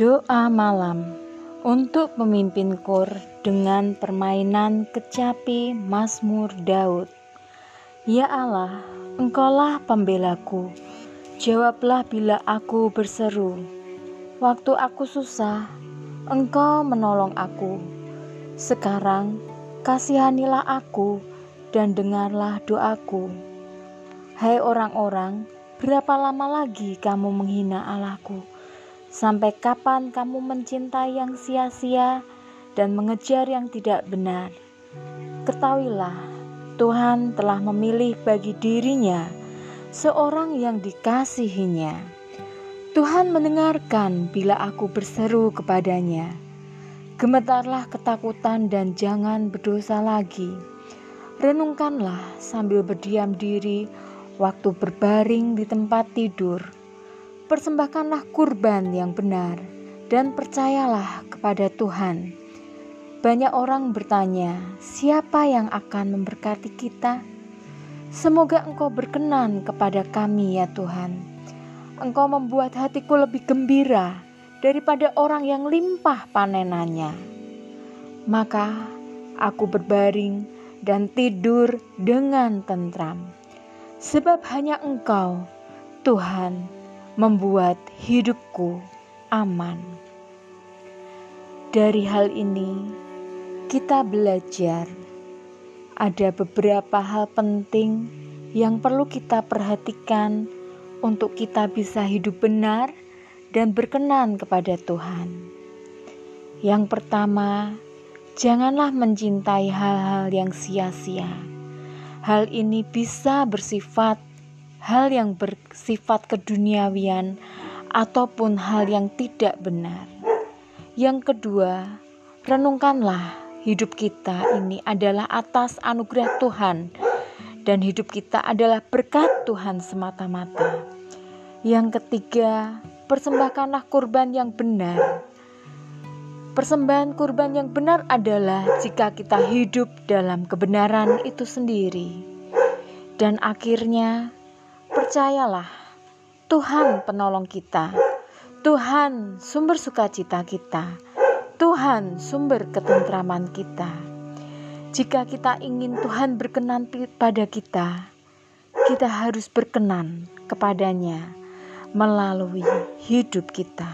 Doa malam untuk pemimpin kur dengan permainan kecapi Mazmur Daud. Ya Allah, Engkaulah pembelaku. Jawablah bila aku berseru. Waktu aku susah, Engkau menolong aku. Sekarang kasihanilah aku dan dengarlah doaku. Hai orang-orang, berapa lama lagi kamu menghina Allahku? Sampai kapan kamu mencintai yang sia-sia dan mengejar yang tidak benar? Ketahuilah, Tuhan telah memilih bagi dirinya seorang yang dikasihinya. Tuhan mendengarkan bila aku berseru kepadanya. Gemetarlah ketakutan dan jangan berdosa lagi. Renungkanlah sambil berdiam diri waktu berbaring di tempat tidur persembahkanlah kurban yang benar dan percayalah kepada Tuhan. Banyak orang bertanya, siapa yang akan memberkati kita? Semoga Engkau berkenan kepada kami ya Tuhan. Engkau membuat hatiku lebih gembira daripada orang yang limpah panenannya. Maka aku berbaring dan tidur dengan tentram. Sebab hanya Engkau, Tuhan, membuat hidupku aman. Dari hal ini, kita belajar ada beberapa hal penting yang perlu kita perhatikan untuk kita bisa hidup benar dan berkenan kepada Tuhan. Yang pertama, janganlah mencintai hal-hal yang sia-sia. Hal ini bisa bersifat hal yang bersifat keduniawian ataupun hal yang tidak benar. Yang kedua, renungkanlah hidup kita ini adalah atas anugerah Tuhan dan hidup kita adalah berkat Tuhan semata-mata. Yang ketiga, persembahkanlah kurban yang benar. Persembahan kurban yang benar adalah jika kita hidup dalam kebenaran itu sendiri. Dan akhirnya, Percayalah, Tuhan penolong kita, Tuhan sumber sukacita kita, Tuhan sumber ketentraman kita. Jika kita ingin Tuhan berkenan pada kita, kita harus berkenan kepadanya melalui hidup kita.